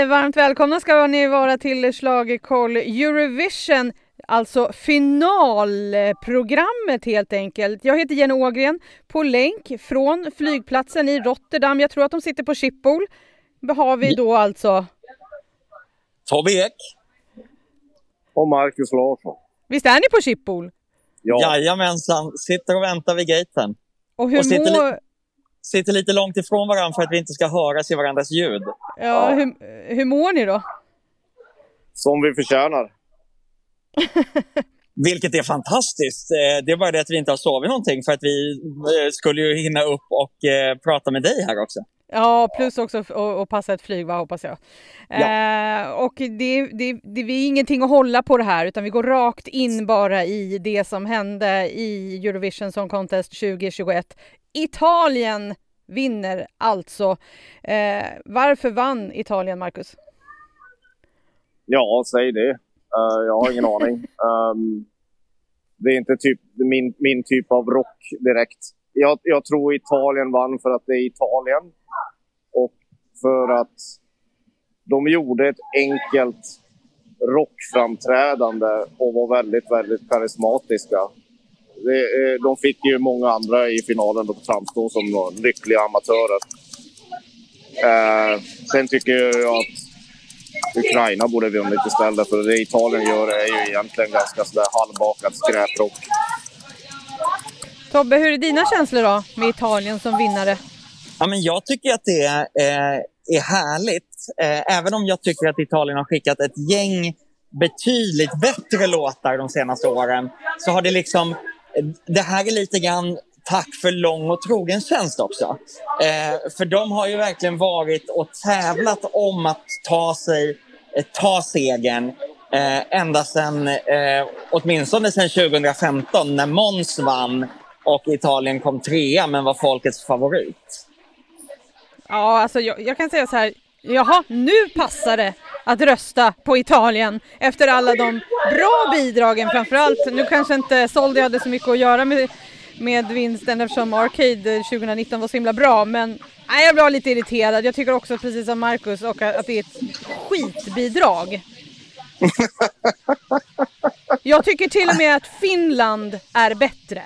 Hej! Varmt välkomna ska ni vara till Schlagerkoll Eurovision, alltså finalprogrammet helt enkelt. Jag heter Jenny Ågren på länk från flygplatsen i Rotterdam. Jag tror att de sitter på Schiphol. har vi då alltså? Tobbe Ek. Och Marcus Larsson. Visst är ni på Schiphol? Ja. Jajamensan, sitter och väntar vid gaten. Och hur och sitter, mår... sitter lite långt ifrån varandra för att vi inte ska höras i varandras ljud. Ja, ja. Hur, hur mår ni då? Som vi förtjänar. Vilket är fantastiskt. Eh, det är bara det att vi inte har sovit någonting för att vi eh, skulle ju hinna upp och eh, prata med dig här också. Ja, plus också att passa ett flyg, va, hoppas jag. Ja. Eh, och det, det, det, vi är ingenting att hålla på det här, utan vi går rakt in bara i det som hände i Eurovision Song Contest 2021. Italien vinner alltså. Eh, varför vann Italien, Marcus? Ja, säg det. Uh, jag har ingen aning. Um, det är inte typ min, min typ av rock direkt. Jag, jag tror Italien vann för att det är Italien och för att de gjorde ett enkelt rockframträdande och var väldigt, väldigt karismatiska. Eh, de fick ju många andra i finalen att framstå som lyckliga amatörer. Eh, sen tycker jag att Ukraina borde vunnit istället, för det Italien gör är ju egentligen ganska sådär halvbakad skräprock. Tobbe, hur är dina känslor då med Italien som vinnare? Ja, men jag tycker att det eh, är härligt. Eh, även om jag tycker att Italien har skickat ett gäng betydligt bättre låtar de senaste åren så har det liksom... Det här är lite grann tack för lång och trogen tjänst också. Eh, för de har ju verkligen varit och tävlat om att ta sig, eh, ta segern eh, ända sedan, eh, åtminstone sedan 2015 när Måns vann och Italien kom trea men var folkets favorit. Ja, alltså jag, jag, kan säga så här. Jaha, nu passar det att rösta på Italien efter alla de bra bidragen framförallt. Nu kanske inte Soldi hade så mycket att göra med, med vinsten eftersom Arcade 2019 var så himla bra, men nej, jag blev lite irriterad. Jag tycker också precis som Marcus och att det är ett skitbidrag. Jag tycker till och med att Finland är bättre.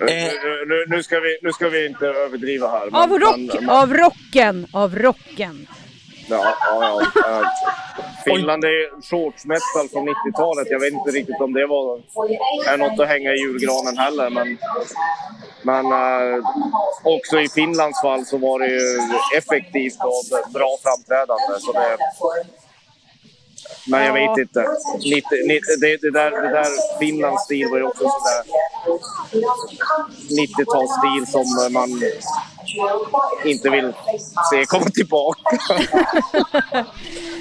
Eh, nu, nu, ska vi, nu ska vi inte överdriva här. Av, rock, av rocken, av rocken. Ja, ja, ja. Finland är shortsmetal från 90-talet. Jag vet inte riktigt om det var är något att hänga i julgranen heller. Men, men eh, också i Finlands fall så var det ju effektivt och bra framträdande. Så det, men jag vet inte. 90, 90, det, det, där, det där Finlands stil var ju också sån där 90-talsstil som man inte vill se komma tillbaka.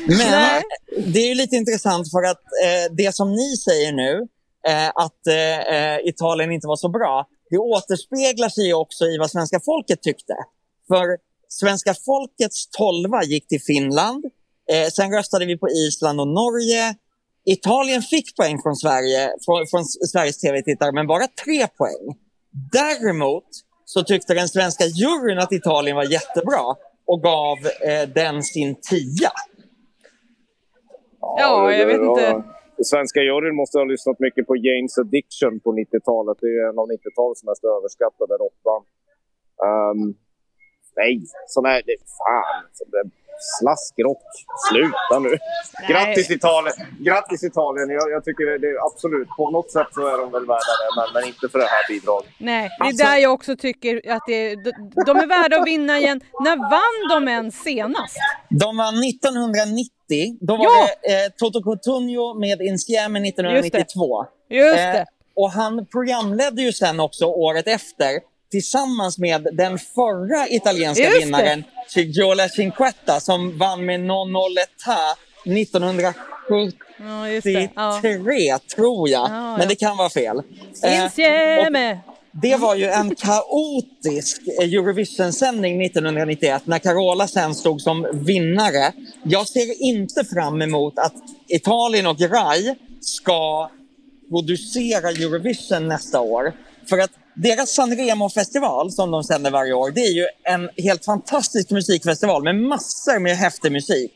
Men det är ju lite intressant för att eh, det som ni säger nu, eh, att eh, Italien inte var så bra, det återspeglar sig också i vad svenska folket tyckte. För svenska folkets tolva gick till Finland, Eh, sen röstade vi på Island och Norge. Italien fick poäng från Sverige, från, från Sveriges tv-tittare, men bara tre poäng. Däremot så tyckte den svenska juryn att Italien var jättebra och gav eh, den sin tia. Ja, jag vet inte. Svenska juryn måste ha lyssnat mycket på James Addiction på 90-talet. Det är en av 90-talets mest överskattade rockband. Um, nej, sån här... Det, fan. Slaskrock. Sluta nu. Grattis Italien! Grattis Italien! Jag, jag tycker det, det, absolut, på något sätt så är de väl värda det, men, men inte för det här bidraget. Nej, det är alltså... där jag också tycker att det, de, de är värda att vinna igen. När vann de ens senast? De vann 1990. Då var ja! det eh, Toto Cotugno med Insieme 1992. Just det. Just det. Eh, och han programledde ju sen också året efter tillsammans med den förra italienska Just vinnaren Giola Cinquetta som vann med Non Oletta 1973 ja, ja. tror jag. Ja, Men det kan vara fel. Eh, det var ju en kaotisk Eurovision-sändning 1991 när Carola sen stod som vinnare. Jag ser inte fram emot att Italien och Rai ska producera Eurovision nästa år. För att deras Sanremo-festival som de sänder varje år, det är ju en helt fantastisk musikfestival med massor med häftig musik.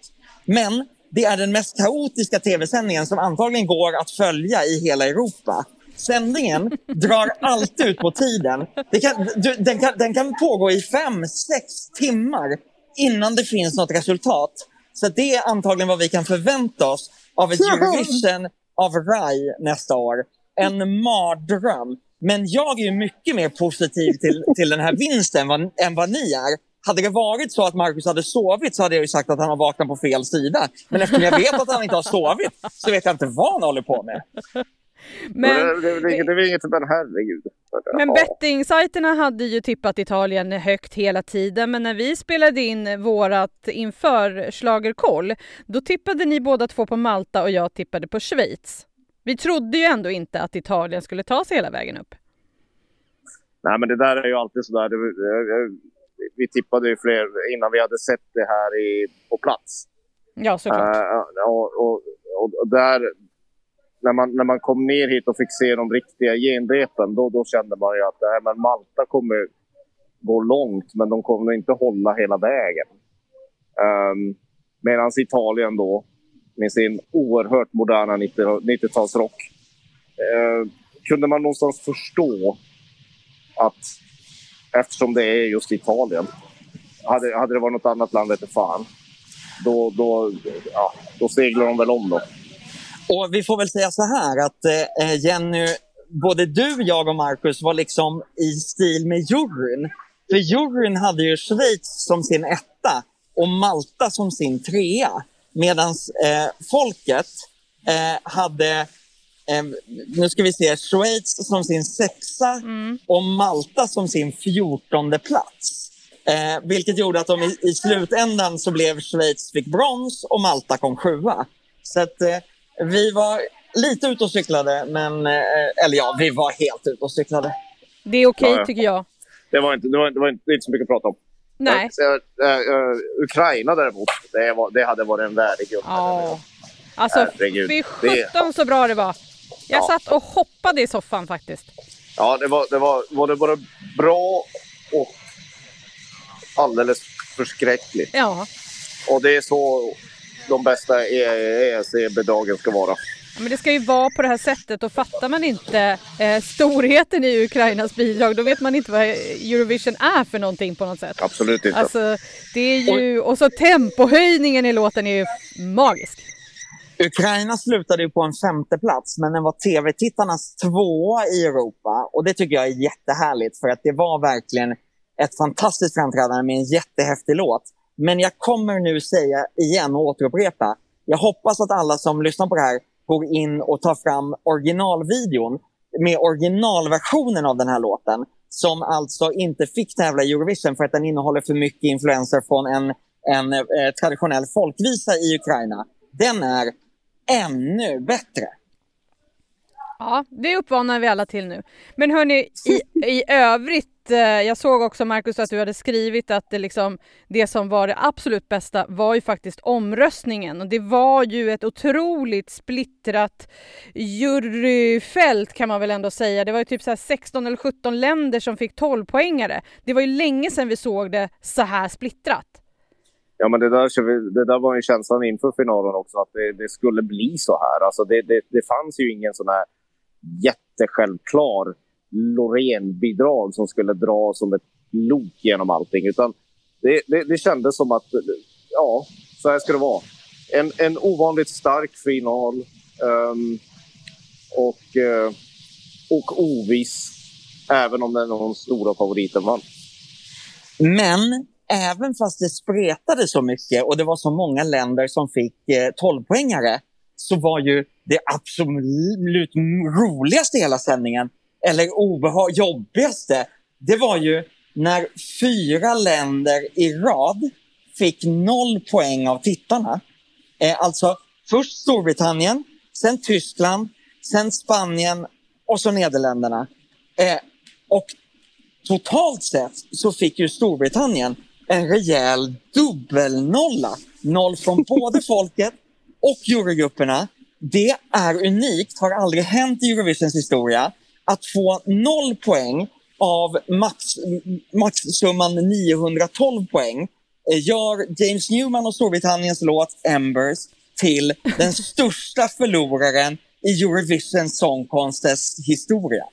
Men det är den mest kaotiska tv-sändningen som antagligen går att följa i hela Europa. Sändningen drar alltid ut på tiden. Kan, den, kan, den kan pågå i fem, sex timmar innan det finns något resultat. Så det är antagligen vad vi kan förvänta oss av ett Eurovision av RAI nästa år. En mardröm. Men jag är mycket mer positiv till, till den här vinsten än vad, än vad ni är. Hade det varit så att Marcus hade sovit så hade jag ju sagt att han har vaknat på fel sida. Men eftersom jag vet att han inte har sovit så vet jag inte vad han håller på med. Men, det, det, det, det är inget, men herregud. Men bettingsajterna hade ju tippat Italien högt hela tiden, men när vi spelade in vårat inför Schlagerkoll, då tippade ni båda två på Malta och jag tippade på Schweiz. Vi trodde ju ändå inte att Italien skulle ta sig hela vägen upp. Nej, men det där är ju alltid sådär. Vi tippade ju fler innan vi hade sett det här i, på plats. Ja, såklart. Uh, och, och, och, där, när man, när man kom ner hit och fick se de riktiga genrepen, då, då kände man ju att äh, men Malta kommer gå långt, men de kommer inte hålla hela vägen. Um, Medan Italien då, med sin oerhört moderna 90-talsrock, Eh, kunde man någonstans förstå att eftersom det är just Italien, hade, hade det varit något annat land vete fan, då, då, ja, då seglar de väl om då. Och vi får väl säga så här att eh, Jenny, både du, jag och Marcus var liksom i stil med juryn. För juryn hade ju Schweiz som sin etta och Malta som sin trea. Medan eh, folket eh, hade, eh, nu ska vi se, Schweiz som sin sexa mm. och Malta som sin fjortonde plats. Eh, vilket gjorde att de i, i, slutändan så blev Schweiz fick brons och Malta kom sjua. Så att eh, vi var lite ute och cyklade, men, eh, eller ja, vi var helt ute och cyklade. Det är okej okay, ja, tycker jag. Det var, inte, det, var, det var inte, det inte så mycket att prata om. Nej. Så, äh, Ukraina däremot, det, var, det hade varit en värdig grupp. Ja. Alltså, fy sjutton så bra det var. Jag ja. satt och hoppade i soffan faktiskt. Ja, det var, det var, var det både bra och alldeles förskräckligt. Ja. Och det är så de bästa ESC-bidragen ska vara. Men det ska ju vara på det här sättet och fattar man inte eh, storheten i Ukrainas bidrag då vet man inte vad Eurovision är för någonting på något sätt. Absolut inte. Alltså, det är ju, och så tempohöjningen i låten är ju magisk. Ukraina slutade ju på en femte plats men den var tv-tittarnas tvåa i Europa och det tycker jag är jättehärligt för att det var verkligen ett fantastiskt framträdande med en jättehäftig låt. Men jag kommer nu säga igen och återupprepa. Jag hoppas att alla som lyssnar på det här går in och tar fram originalvideon med originalversionen av den här låten som alltså inte fick tävla i Eurovision för att den innehåller för mycket influenser från en, en eh, traditionell folkvisa i Ukraina. Den är ännu bättre. Ja, det uppmanar vi alla till nu. Men hörni, i, i övrigt, Eh, jag såg också Markus att du hade skrivit att det, liksom, det som var det absolut bästa var ju faktiskt omröstningen. Och det var ju ett otroligt splittrat juryfält kan man väl ändå säga. Det var ju typ så 16 eller 17 länder som fick 12 poängare. Det var ju länge sedan vi såg det så här splittrat. Ja, men det där, det där var ju känslan inför finalen också, att det, det skulle bli så här. Alltså det, det, det fanns ju ingen sån här jättesjälvklar Loreen-bidrag som skulle dra som ett lok genom allting. Utan det, det, det kändes som att, ja, så här ska det vara. En, en ovanligt stark final. Um, och, uh, och oviss, även om den någon stora favoriten vann. Men även fast det spretade så mycket och det var så många länder som fick eh, 12-poängare så var ju det absolut roligaste i hela sändningen, eller obehag jobbigaste, det var ju när fyra länder i rad fick noll poäng av tittarna. Eh, alltså först Storbritannien, sen Tyskland, sen Spanien och så Nederländerna. Eh, och totalt sett så fick ju Storbritannien en rejäl dubbelnolla. Noll från både folket och jurygrupperna. Det är unikt, har aldrig hänt i Eurovisions historia, att få noll poäng av max, maxsumman 912 poäng eh, gör James Newman och Storbritanniens låt Embers till den största förloraren i Eurovision Song Contest historia.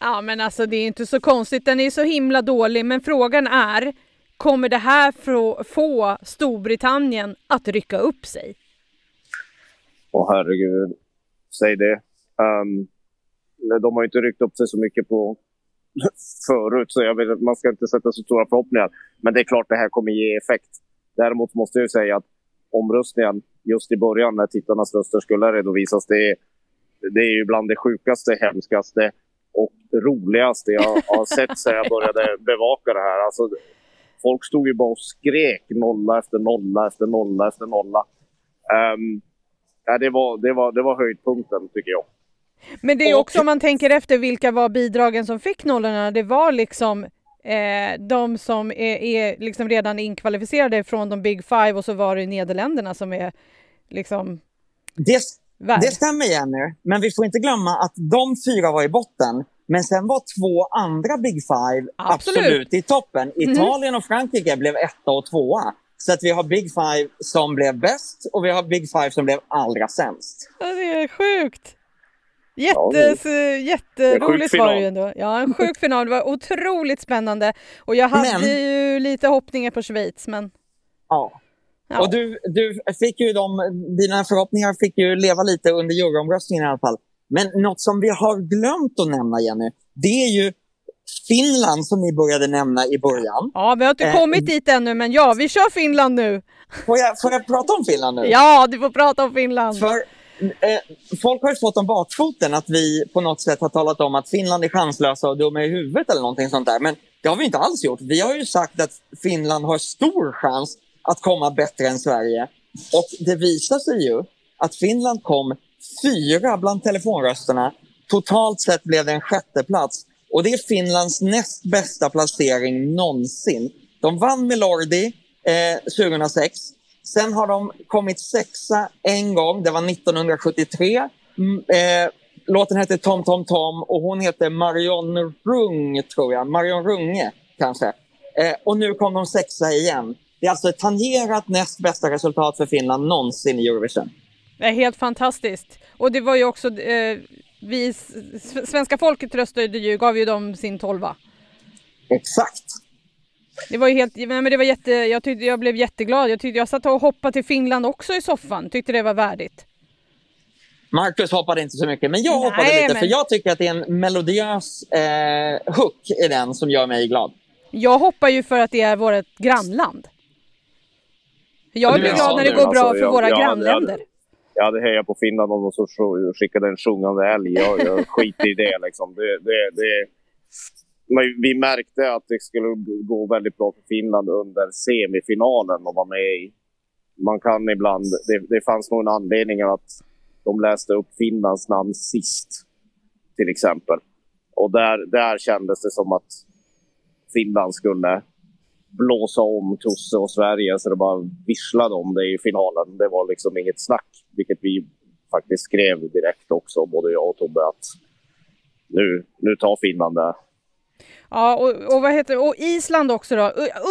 Ja, men alltså det är inte så konstigt. Den är så himla dålig, men frågan är kommer det här få Storbritannien att rycka upp sig? Åh herregud, säg det. Um, de har ju inte ryckt upp sig så mycket på förut, så jag vill, man ska inte sätta så stora förhoppningar. Men det är klart det här kommer ge effekt. Däremot måste jag säga att omröstningen just i början när tittarnas röster skulle redovisas, det, det är ju bland det sjukaste, hemskaste och roligaste jag har sett sedan jag började bevaka det här. Alltså, folk stod ju bara och skrek nolla efter nolla efter nolla efter nolla. Um, ja, det, var, det, var, det var höjdpunkten tycker jag. Men det är också om man tänker efter vilka var bidragen som fick nollorna. Det var liksom eh, de som är, är liksom redan inkvalificerade från de Big Five och så var det Nederländerna som är liksom det, det stämmer Jenny, men vi får inte glömma att de fyra var i botten. Men sen var två andra Big Five absolut, absolut i toppen. Mhm. Italien och Frankrike blev etta och tvåa. Så att vi har Big Five som blev bäst och vi har Big Five som blev allra sämst. Ja, det är sjukt! Jätte, ja, jätteroligt var det ju ändå. Ja, en sjuk final. Det var otroligt spännande. Och jag hade men... ju lite hoppningar på Schweiz, men... Ja. ja. Och du, du fick ju de, dina förhoppningar fick ju leva lite under juryomröstningen i alla fall. Men något som vi har glömt att nämna, Jenny, det är ju Finland som ni började nämna i början. Ja, vi har inte eh, kommit dit ännu, men ja, vi kör Finland nu. Får jag, får jag prata om Finland nu? Ja, du får prata om Finland. För Eh, folk har ju fått om bakfoten att vi på något sätt har talat om att Finland är chanslösa och dumma i huvudet eller någonting sånt där. Men det har vi inte alls gjort. Vi har ju sagt att Finland har stor chans att komma bättre än Sverige. Och det visar sig ju att Finland kom fyra bland telefonrösterna. Totalt sett blev det en sjätte plats. Och det är Finlands näst bästa placering någonsin. De vann med Lordi eh, 2006. Sen har de kommit sexa en gång, det var 1973. Mm, eh, låten heter Tom Tom Tom och hon heter Marion Rung, tror jag. Marion Runge, kanske. Eh, och nu kom de sexa igen. Det är alltså ett tangerat näst bästa resultat för Finland någonsin i Eurovision. Det är helt fantastiskt. Och det var ju också, eh, vi, svenska folket röstade ju, gav ju dem sin tolva. Exakt. Det var ju helt, men det var jätte, jag, tyckte, jag blev jätteglad. Jag, tyckte, jag satt och hoppade till Finland också i soffan, tyckte det var värdigt. Marcus hoppade inte så mycket, men jag hoppade Nej, lite men... för jag tycker att det är en melodiös eh, hook i den som gör mig glad. Jag hoppar ju för att det är vårt grannland. Jag blir glad när det går bra alltså, för jag, våra jag, grannländer. Jag, jag hade hejat på Finland om de så skickade en sjungande älg. Jag, jag skiter i det liksom. Det, det, det, vi märkte att det skulle gå väldigt bra för Finland under semifinalen och vara med i. Man kan ibland, det, det fanns nog en anledning att de läste upp Finlands namn sist, till exempel. Och där, där kändes det som att Finland skulle blåsa om Tosse och Sverige så det bara visslade om det i finalen. Det var liksom inget snack, vilket vi faktiskt skrev direkt också, både jag och Tobbe, att nu, nu tar Finland det. Ja, och, och, vad heter, och Island också då.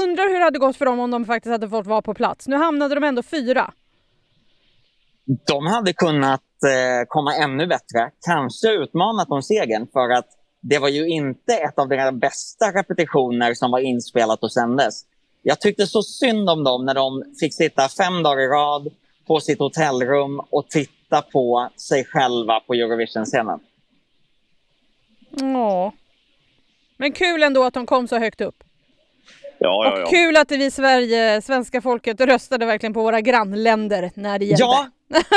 Undrar hur det hade gått för dem om de faktiskt hade fått vara på plats. Nu hamnade de ändå fyra. De hade kunnat eh, komma ännu bättre. Kanske utmanat om segern för att det var ju inte ett av deras bästa repetitioner som var inspelat och sändes. Jag tyckte så synd om dem när de fick sitta fem dagar i rad på sitt hotellrum och titta på sig själva på Eurovision-scenen. Ja. Men kul ändå att de kom så högt upp. Ja, ja, ja. Och kul att vi i Sverige, svenska folket, röstade verkligen på våra grannländer när det gällde. Ja,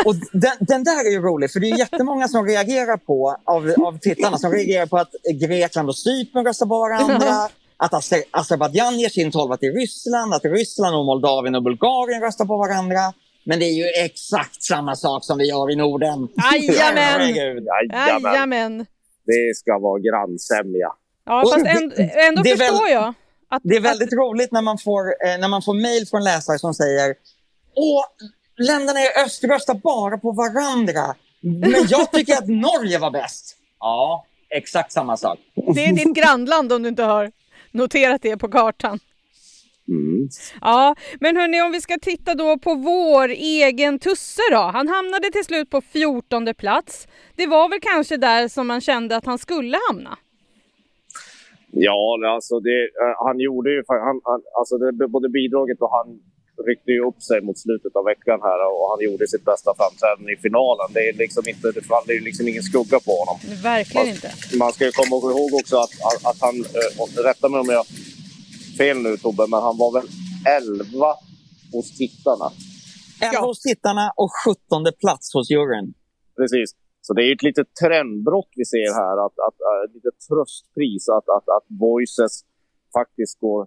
och den, den, där är ju rolig, för det är jättemånga som reagerar på, av, av tittarna, som reagerar på att Grekland och Cypern röstar på varandra. att Azerbajdzjan ger sin tolva till Ryssland, att Ryssland och Moldavien och Bulgarien röstar på varandra. Men det är ju exakt samma sak som vi gör i Norden. Jajamän! Jajamän! Det ska vara grannsämja. Ja, fast ändå, ändå förstår väl, jag. Att, det är väldigt att... roligt när man får, eh, när man får mejl från läsare som säger Åh, länderna i öst röstar bara på varandra. Men jag tycker att Norge var bäst. Ja, exakt samma sak. Det är ditt grannland om du inte har noterat det på kartan. Mm. Ja, men hörni, om vi ska titta då på vår egen Tusse då. Han hamnade till slut på 14 plats. Det var väl kanske där som man kände att han skulle hamna? Ja, alltså det, uh, han gjorde ju... Han, han, alltså det, både bidraget och han ryckte ju upp sig mot slutet av veckan här och han gjorde sitt bästa framträdande i finalen. Det, är liksom inte, det faller ju liksom ingen skugga på honom. Verkligen man, inte. Man ska ju komma ihåg också att, att, att han, äh, rätta mig om jag fel nu Tobbe, men han var väl 11 hos tittarna? 11 ja. hos tittarna och 17 plats hos juryn. Precis. Så det är ett litet trendbrott vi ser här, att, att, att, ett litet tröstpris att, att, att Voices faktiskt går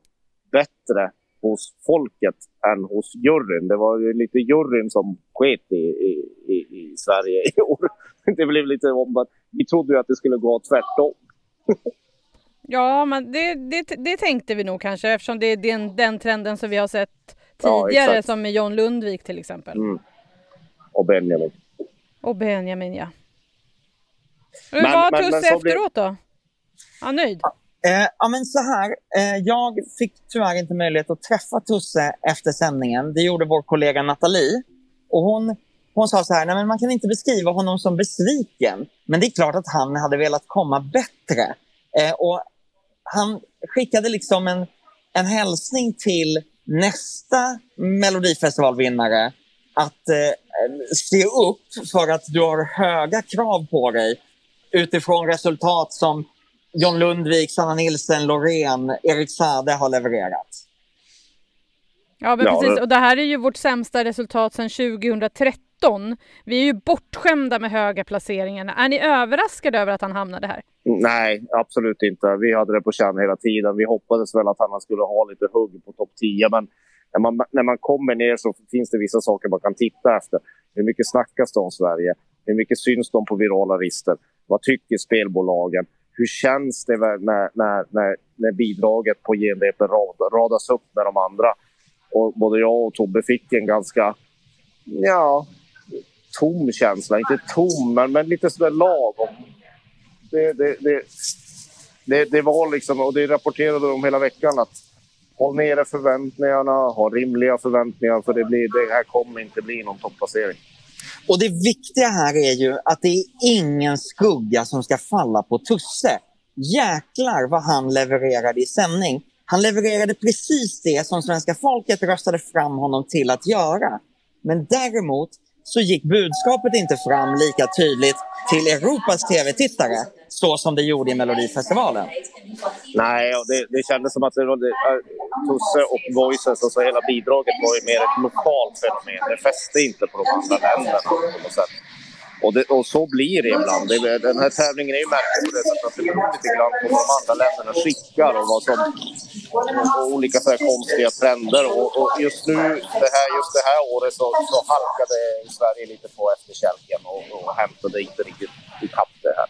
bättre hos folket än hos juryn. Det var ju lite juryn som sket i, i, i, i Sverige i år. Det blev lite omvänt. Vi trodde ju att det skulle gå tvärtom. Ja, men det, det, det tänkte vi nog kanske eftersom det är den, den trenden som vi har sett tidigare ja, som med John Lundvik till exempel. Mm. Och Benjamin. Och Benjamin, ja. Men, men vad Tusse efteråt då? Ja, nöjd? Eh, ja, men så här. Eh, jag fick tyvärr inte möjlighet att träffa Tusse efter sändningen. Det gjorde vår kollega Nathalie. Och hon, hon sa så här, Nej, men man kan inte beskriva honom som besviken. Men det är klart att han hade velat komma bättre. Eh, och han skickade liksom en, en hälsning till nästa Melodifestivalvinnare att eh, se upp för att du har höga krav på dig utifrån resultat som John Lundvik, Sanna Nilsen, Loreen, Erik Sade har levererat. Ja, men precis. Och det här är ju vårt sämsta resultat sedan 2013. Vi är ju bortskämda med höga placeringar. Är ni överraskade över att han hamnade här? Nej, absolut inte. Vi hade det på känn hela tiden. Vi hoppades väl att han skulle ha lite hugg på topp 10, men när man, när man kommer ner så finns det vissa saker man kan titta efter. Hur mycket snackas det om Sverige? Hur mycket syns de på virala listor? Vad tycker spelbolagen? hur känns det när, när, när, när bidraget på GNDP radas upp med de andra? Och både jag och Tobbe fick en ganska, ja, tom känsla. Inte tom, men, men lite sådär lagom. Det, det, det, det, det var liksom, och det rapporterade de hela veckan att håll nere förväntningarna, ha rimliga förväntningar för det, blir, det här kommer inte bli någon topplacering. Och det viktiga här är ju att det är ingen skugga som ska falla på Tusse. Jäklar vad han levererade i sändning. Han levererade precis det som svenska folket röstade fram honom till att göra. Men däremot så gick budskapet inte fram lika tydligt till Europas tv-tittare så som det gjorde i Melodifestivalen. Nej, och det, det kändes som att det var det, äh, Tusse och Voices, alltså hela bidraget var ju mer ett lokalt fenomen. Det fäste inte på de andra länderna på något sätt. Och, det, och så blir det ibland. Det, den här tävlingen är ju märklig på det sättet att det beror lite grann på vad de andra länderna skickar och vad som... Och olika så här konstiga trender. Och, och, just nu, det här, just det här året så, så halkade Sverige lite på efterkälken och, och hämtade inte riktigt ikapp det här.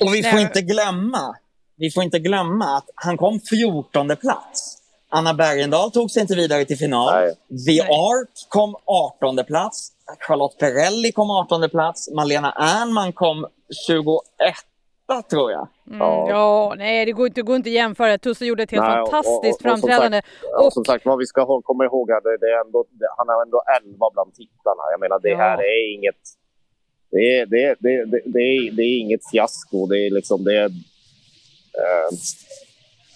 Och vi får inte glömma, vi får inte glömma att han kom 14 plats. Anna Bergendahl tog sig inte vidare till final. Nej. The Art kom 18 plats. Charlotte Perrelli kom 18 plats. Malena Ernman kom 21 tror jag. Mm, ja. ja. nej det går inte, går inte att jämföra. Tusse gjorde ett helt nej, fantastiskt och, och, och, framträdande. Som sagt, och, som sagt, vad vi ska komma ihåg är det, det är ändå, det, han är ändå 11 bland tittarna. Jag menar, det ja. här är inget... Det är, det, det, det, är, det är inget fiasko. Det är liksom... Det är, eh,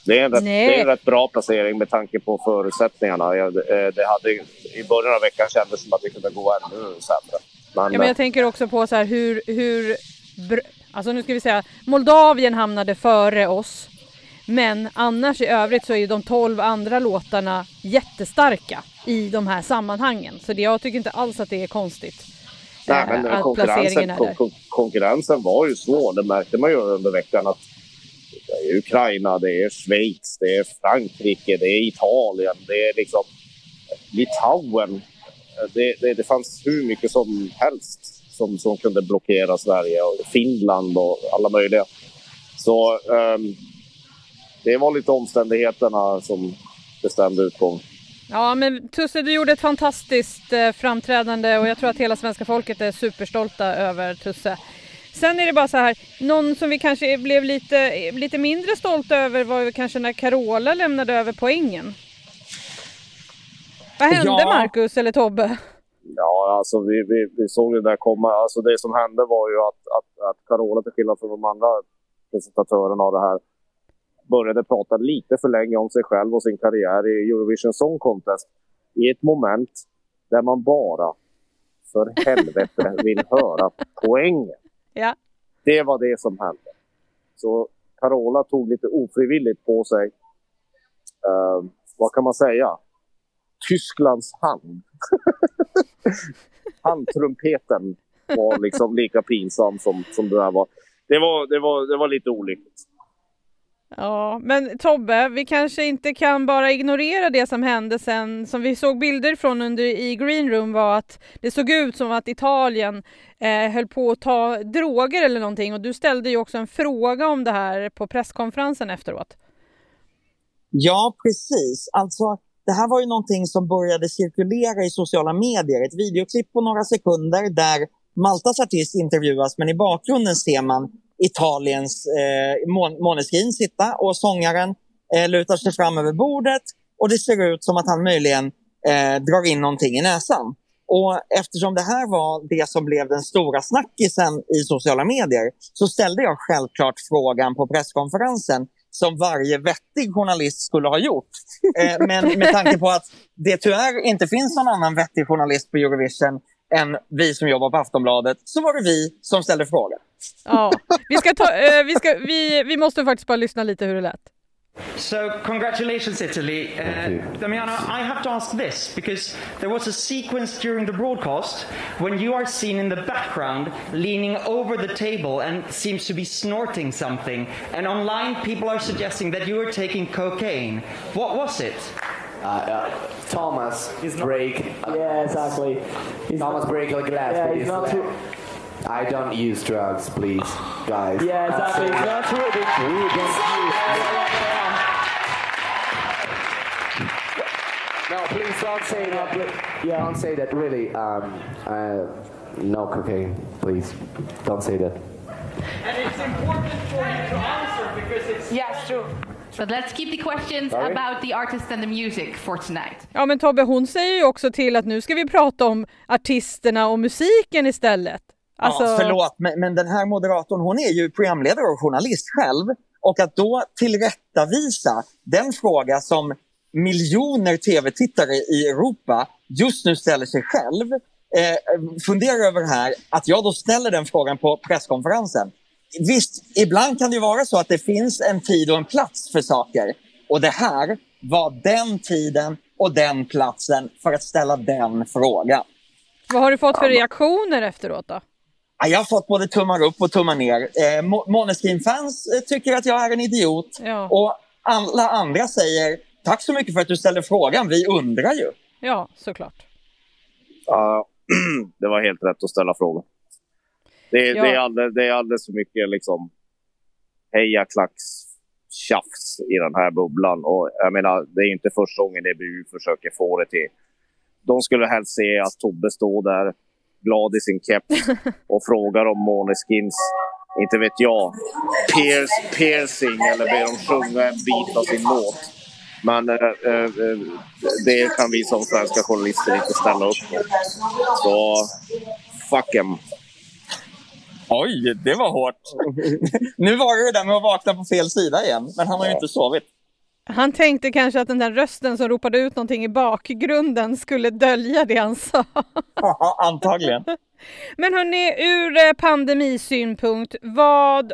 det är, en rätt, det är en rätt bra placering med tanke på förutsättningarna. Jag, eh, det hade, I början av veckan kändes det som att det kunde gå ännu sämre. Men, ja, men jag tänker också på så här hur, hur alltså nu ska vi säga Moldavien hamnade före oss. Men annars i övrigt så är ju de tolv andra låtarna jättestarka i de här sammanhangen. Så det, jag tycker inte alls att det är konstigt. Nej, men äh, konkurrensen, kon, konkurrensen var ju svår. Det märkte man ju under veckan att det är Ukraina, det är Schweiz, det är Frankrike, det är Italien, det är liksom Litauen. Det, det, det fanns hur mycket som helst som, som kunde blockera Sverige. Och Finland och alla möjliga. Så um, det var lite omständigheterna som bestämde utgången. Ja, men Tusse, du gjorde ett fantastiskt eh, framträdande och jag tror att hela svenska folket är superstolta över Tusse. Sen är det bara så här, någon som vi kanske blev lite, lite mindre stolta över var kanske när Carola lämnade över poängen. Vad hände Ja. Marcus eller Tobbe? Ja, alltså vi, vi, vi såg det där komma. Alltså det som hände var ju att, att, att Carola, till skillnad från de andra presentatörerna av det här, började prata lite för länge om sig själv och sin karriär i Eurovision Song Contest. I ett moment där man bara, för helvete, vill höra poängen. Ja. Det var det som hände. Så Carola tog lite ofrivilligt på sig, eh, vad kan man säga, Tysklands hand. Handtrumpeten var liksom lika pinsam som, som det där var. Det var, det var, det var lite olyckligt. Ja, men Tobbe, vi kanske inte kan bara ignorera det som hände sen, som vi såg bilder från under i Green Room var att det såg ut som att Italien eh, höll på att ta droger eller någonting och du ställde ju också en fråga om det här på presskonferensen efteråt. Ja, precis. Alltså, det här var ju någonting som började cirkulera i sociala medier. Ett videoklipp på några sekunder där Maltas artist intervjuas men i bakgrunden ser man Italiens eh, Måneskin sitta och sångaren eh, lutar sig fram över bordet och det ser ut som att han möjligen eh, drar in någonting i näsan. Och eftersom det här var det som blev den stora snackisen i sociala medier så ställde jag självklart frågan på presskonferensen som varje vettig journalist skulle ha gjort. Eh, men med tanke på att det tyvärr inte finns någon annan vettig journalist på Eurovision än vi som jobbar på Aftonbladet så var det vi som ställde frågan. Ja, vi, ska ta, eh, vi, ska, vi, vi måste faktiskt bara lyssna lite hur det lät. So, congratulations, Italy. Uh, Damiano, I have to ask this because there was a sequence during the broadcast when you are seen in the background leaning over the table and seems to be snorting something. And online, people are suggesting that you were taking cocaine. What was it? Uh, uh, Thomas break. Yeah, exactly. He's Thomas not, break a glass. yeah, he's not too. I don't use drugs, please, guys. Yeah, exactly. He's not too. We don't use No, please don't say that. Yeah. Don't say that. Really, um, uh, no cocaine, please. Don't say that. And it's important for you to answer because it's. Yes, true. But let's keep the questions Sorry? about the artist and the music for tonight. Ja men Tobbe, hon säger ju också till att nu ska vi prata om artisterna och musiken istället. Alltså, Ja, förlåt, men, men den här moderatorn hon är ju programledare och journalist själv. Och att då tillrättavisa den fråga som miljoner tv-tittare i Europa just nu ställer sig själv. Eh, fundera över här, att jag då ställer den frågan på presskonferensen. Visst, ibland kan det ju vara så att det finns en tid och en plats för saker. Och det här var den tiden och den platsen för att ställa den frågan. vad har du fått för reaktioner efteråt då? Ja, Jag har fått både tummar upp och tummar ner. Eh, Måneskin-fans eh, tycker att jag är en idiot. Ja. Och alla andra säger tack så mycket för att du ställde frågan. Vi undrar ju. Ja, såklart. Ja, det var helt rätt att ställa frågan. Det, Ja. det, är, alldeles, det är alldeles för mycket liksom hejaklacks tjafs i den här bubblan. Och jag menar, det är inte första gången EBU försöker få det till. De skulle helst se att Tobbe står där glad i sin keps och frågar om Måneskins, inte vet jag, pierce, piercing eller ber dem sjunga en bit av sin låt. Men eh, eh, det kan vi som svenska journalister inte ställa upp på. Så fuck em. Oj, det var hårt. nu var det det där med att vakna på fel sida igen. Men han har ju inte sovit. Han tänkte kanske att den där rösten som ropade ut någonting i bakgrunden skulle dölja det han sa. Ja, antagligen. Men hörni, ur eh, pandemisynpunkt, vad,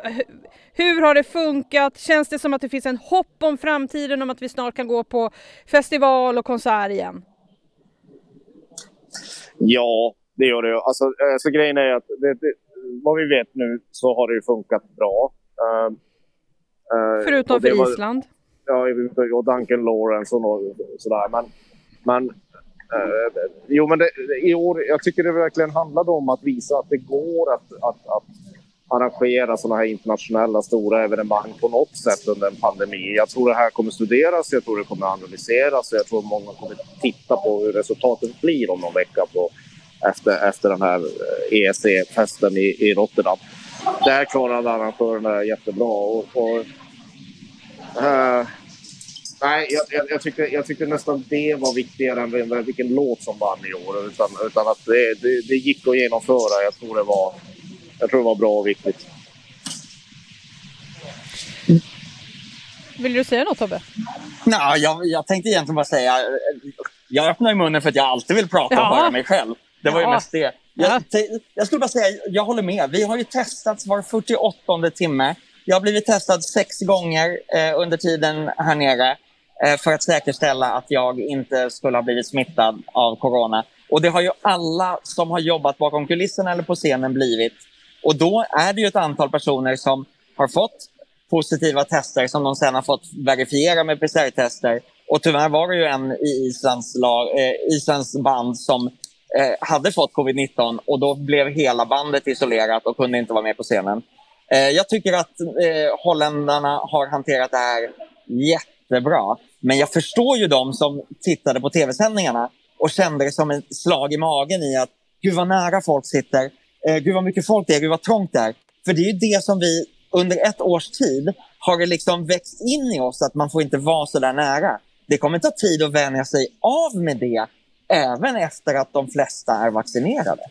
hur har det funkat? Känns det som att det finns en hopp om framtiden, om att vi snart kan gå på festival och konsert igen? Ja, det gör det. Alltså, eh, så grejen är att det, det, vad vi vet nu så har det ju funkat bra. Eh, eh, Förutom för Island. Ja, och Duncan Lawrence och och sådär. Men, men, eh, jo, men det, i år, jag tycker det verkligen handlade om att visa att det går att, att, att arrangera sådana här internationella stora evenemang på något sätt under en pandemi. Jag tror det här kommer studeras, jag tror det kommer analyseras och jag tror många kommer titta på hur resultatet blir om någon vecka på, efter, efter den här eh, ESC-festen i, i Rotterdam. Där klarade arrangörerna jättebra. Och, och, eh, Nej, jag, jag, jag, tyckte, jag tyckte nästan det var viktigare än vem- vilken låt som vann i år. Utan, utan att det, det, det gick att genomföra. Jag tror det var, jag tror det var bra och viktigt. Vill du säga något Tobbe? Nej, jag, jag tänkte egentligen bara säga... Jag öppnar ju munnen för att jag alltid vill prata Ja. och höra mig själv. Det var ju Ja. mest det. Ja. Jag, jag skulle bara säga, jag håller med. Vi har ju testats var 48 timme. Jag har blivit testad sex gånger eh, under tiden här nere eh, för att säkerställa att jag inte skulle ha blivit smittad av corona. Och det har ju alla som har jobbat bakom kulisserna eller på scenen blivit. Och då är det ju ett antal personer som har fått positiva tester som de sen har fått verifiera med PCR-tester. Och tyvärr var det ju en i Islands, lag, eh, Islands band som eh, hade fått covid-19 och då blev hela bandet isolerat och kunde inte vara med på scenen. Eh, jag tycker att eh, holländarna har hanterat det här jättebra. Men jag förstår ju de som tittade på tv-sändningarna och kände det som ett slag i magen i att gud vad nära folk sitter, eh, gud vad mycket folk det är, gud vad trångt det är. För det är ju det som vi under ett års tid har det liksom växt in i oss att man får inte vara så där nära. Det kommer ta tid att vänja sig av med det även efter att de flesta är vaccinerade.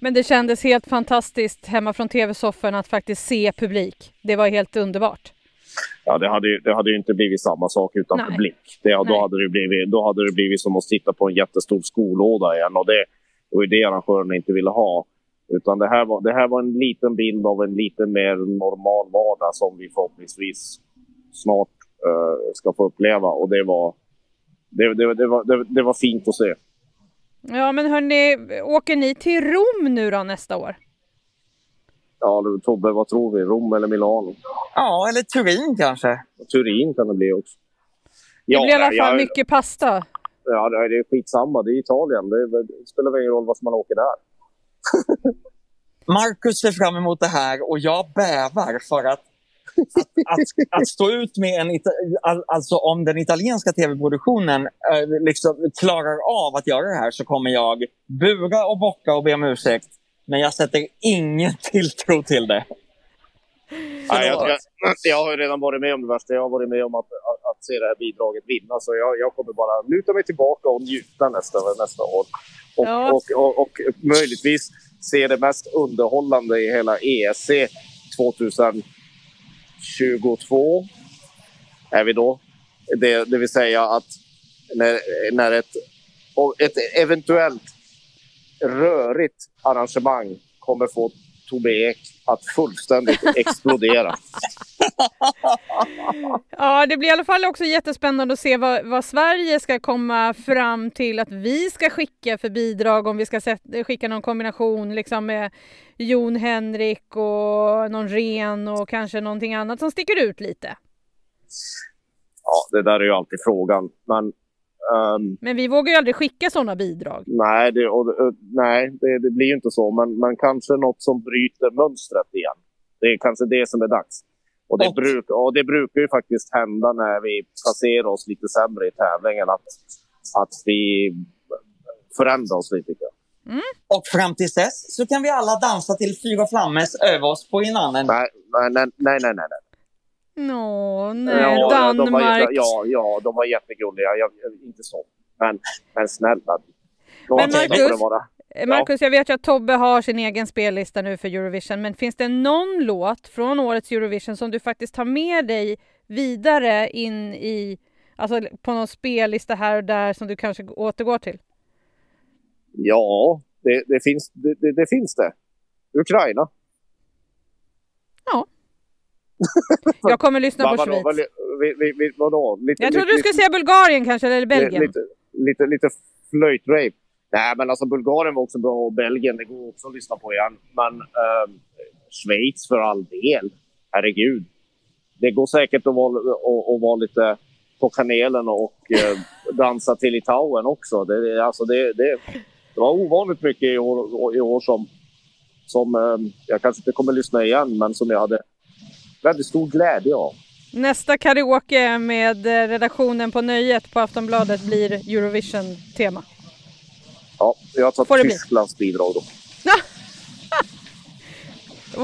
Men det kändes helt fantastiskt hemma från tv-sofforna att faktiskt se publik. Det var helt underbart. Ja, det hade, ju- det hade ju inte blivit samma sak utan Nej. publik. Det, Nej. då, hade det blivit, då hade det blivit som att titta på en jättestor skolåda igen. Och det, var ju det arrangörerna inte ville ha. Utan det här, var, det här var en liten bild av en lite mer normal vardag som vi förhoppningsvis snart eh, ska få uppleva. Och det var, det, det, det, var, det, det var fint att se. Ja men hörni, åker ni till Rom nu då nästa år? Ja, du, Tobbe, vad tror vi? Rom eller Milano? Ja, eller Turin kanske. Turin kan det bli också. Det blir i alla fall jag- mycket pasta. Ja, det är skitsamma. Det är Italien. Det, är- det spelar väl ingen roll vad som man åker där. Marcus ser fram emot det här och jag bävar för att, att, att, att stå ut med en... Alltså om den italienska tv-produktionen eh, liksom klarar av att göra det här så kommer jag bura och bocka och be om ursäkt. Men jag sätter ingen tilltro till det. Nej, jag, jag, jag har ju redan varit med om det värsta. Jag har varit med om att, att, att se det här bidraget vinna. Så jag, jag kommer bara luta mig tillbaka och njuta nästa, nästa år. Och, Ja. och, och, och möjligtvis se det mest underhållande i hela ESC 22 Är vi då. Det, det vill säga att när, när ett, ett eventuellt rörigt arrangemang kommer få Tobbe Ek att fullständigt explodera. Ja, det blir i alla fall också jättespännande att se vad, vad Sverige ska komma fram till att vi ska skicka för bidrag. Om vi ska sätta, skicka någon kombination liksom med Jon Henrik och någon ren och kanske någonting annat som sticker ut lite. Ja, det där är ju alltid frågan. Men ehm, Men vi vågar ju aldrig skicka sådana bidrag. nej, det, och, och, nej det, det blir ju inte så. Men, men kanske något som bryter mönstret igen. Det är kanske det som är dags. Och det, Och- bruk, och det brukar ju faktiskt hända när vi placerar oss lite sämre i tävlingen. Att, att vi förändrar oss lite. tycker jag. Och fram tills dess så kan vi alla dansa till Fyra Flammes över oss på inannan. Nej, nej, nej, nej, nej. nej. Nå, nej, Ja, ja, de var, Danmark. ja, ja, de var jättegulliga. Jag, jag, inte så. Men, men snälla. Men får Marcus- Marcus, jag vet ju att Tobbe har sin egen spellista nu för Eurovision, men finns det någon låt från årets Eurovision som du faktiskt tar med dig vidare in i, alltså på någon spellista här och där som du kanske återgår till? Ja, det, det, finns, det, det, det finns det. Ukraina. Jag kommer lyssna på vadå, Schweiz. vad, vi, vi, vi, vadå? Lite, Jag trodde du lite, skulle säga Bulgarien kanske, eller Belgien. Lite, lite, lite flöjtrape. Nej, men alltså Bulgarien var också bra och Belgien, det går också att lyssna på igen. Men eh, Schweiz för all del. Herregud. Det går säkert att vara, att, att vara lite på kanelen och eh, dansa till Litauen också. Det, alltså det, det, det var ovanligt mycket i år, i år som, som eh, jag kanske inte kommer att lyssna igen, men som jag hade väldigt stor glädje av. Nästa karaoke med redaktionen på Nöjet på Aftonbladet blir Eurovision-tema. Ja, jag det bli. Tysklands bidrag då.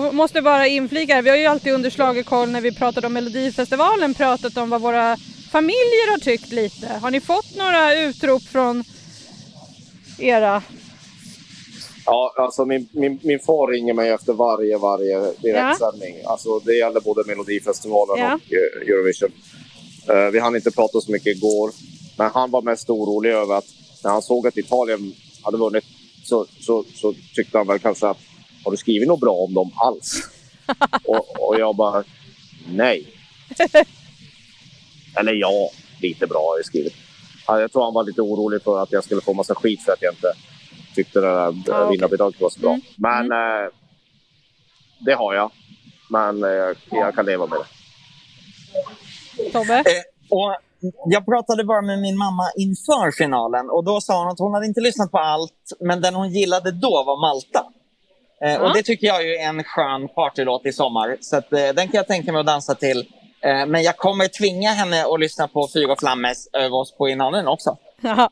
Måste bara inflika, vi har ju alltid under schlagerkoll när vi pratade om Melodifestivalen pratat om vad våra familjer har tyckt lite? Har ni fått några utrop från era? Ja, alltså min, min, min far ringer mig efter varje, varje direktsändning. Alltså det gäller både Melodifestivalen Ja. och eh, Eurovision. Eh, vi hann inte prata så mycket igår. Men han var mest orolig över att när han såg att Italien hade vunnit så, så, så tyckte han väl kanske att har du skrivit något bra om dem alls? och, och jag bara nej. Eller ja, lite bra har jag skrivit. Ja, Jag tror han var lite orolig för att jag skulle få massa skit för att jag inte tyckte det där Ah, vinnarbidraget var så bra. Mm. Men eh, det har jag. Men eh, jag, jag kan leva med det. Tobbe? Eh, och jag pratade bara med min mamma inför finalen och då sa hon att hon hade inte lyssnat på allt, men den hon gillade då var Malta. Eh, Ja. Och det tycker jag är en skön partylåt i sommar, så att, eh, den kan jag tänka mig att dansa till. Eh, men jag kommer tvinga henne att lyssna på Fyra Flammes över oss på innan också. Ja,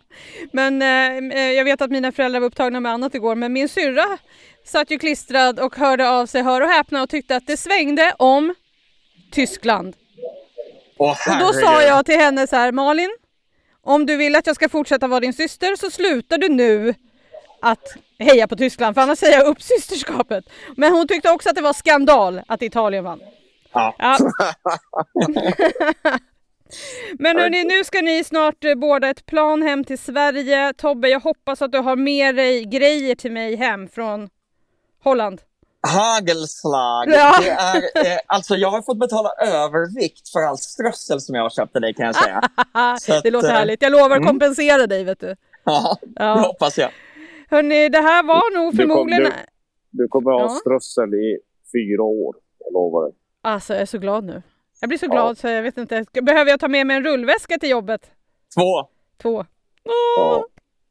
men eh, jag vet att mina föräldrar var upptagna med annat igår, men min syrra satt ju klistrad och hörde av sig, hör och häpna, och tyckte att det svängde om Tyskland. Åh, Och då sa jag till henne så här, Malin, om du vill att jag ska fortsätta vara din syster så slutar du nu att heja på Tyskland, för annars säger jag upp systerskapet. Men hon tyckte också att det var skandal att Italien vann. Ja. Ja. Men hörni, nu ska ni snart eh, båda ett plan hem till Sverige. Tobbe, jag hoppas att du har med dig grejer till mig hem från Holland. Hagelslag. Ja. Det är, eh, alltså jag har fått betala övervikt för all strössel som jag har köpt till dig kan jag säga. Så att, det låter eh, härligt. Jag lovar mm. kompensera dig, vet du. Ja, Ja. det hoppas jag. Hörni, det här var nog Du kom- förmodligen... du- Du kommer att ha Ja. strössel i fyra år. Jag lovar dig. Alltså, jag är så glad nu. Jag blir så Ja. glad så jag vet inte. Behöver jag ta med mig en rullväska till jobbet? Två. Två. Åh, Ja.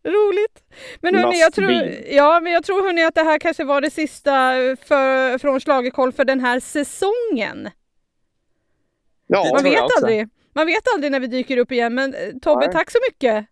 roligt! Men hörni, jag tror, ja, men jag tror hörni att det här kanske var det sista för, från Schlagerkoll för den här säsongen. Ja, Man vet aldrig. Man vet aldrig när vi dyker upp igen. Men eh, Tobbe, Nej. tack så mycket!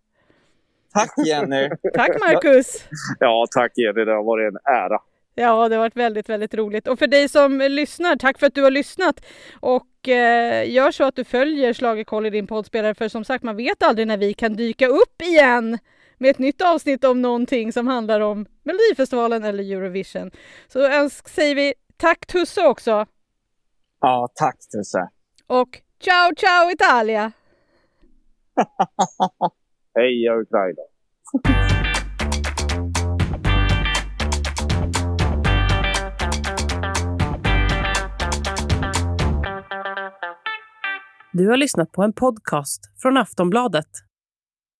Tack Jenny. Tack Marcus! ja tack Jenny. Det har varit en ära. Ja, det har varit väldigt, väldigt roligt. Och för dig som lyssnar, tack för att du har lyssnat. Och eh, gör så att du följer Schlagerkoll i din poddspelare, för som sagt, man vet aldrig när vi kan dyka upp igen med ett nytt avsnitt om någonting som handlar om Melodifestivalen eller Eurovision. Så önsk, säger vi tack Tusse också. Ja, tack Tusse. Och ciao ciao Italia! Heja Ukraina! Du har lyssnat på en podcast från Aftonbladet.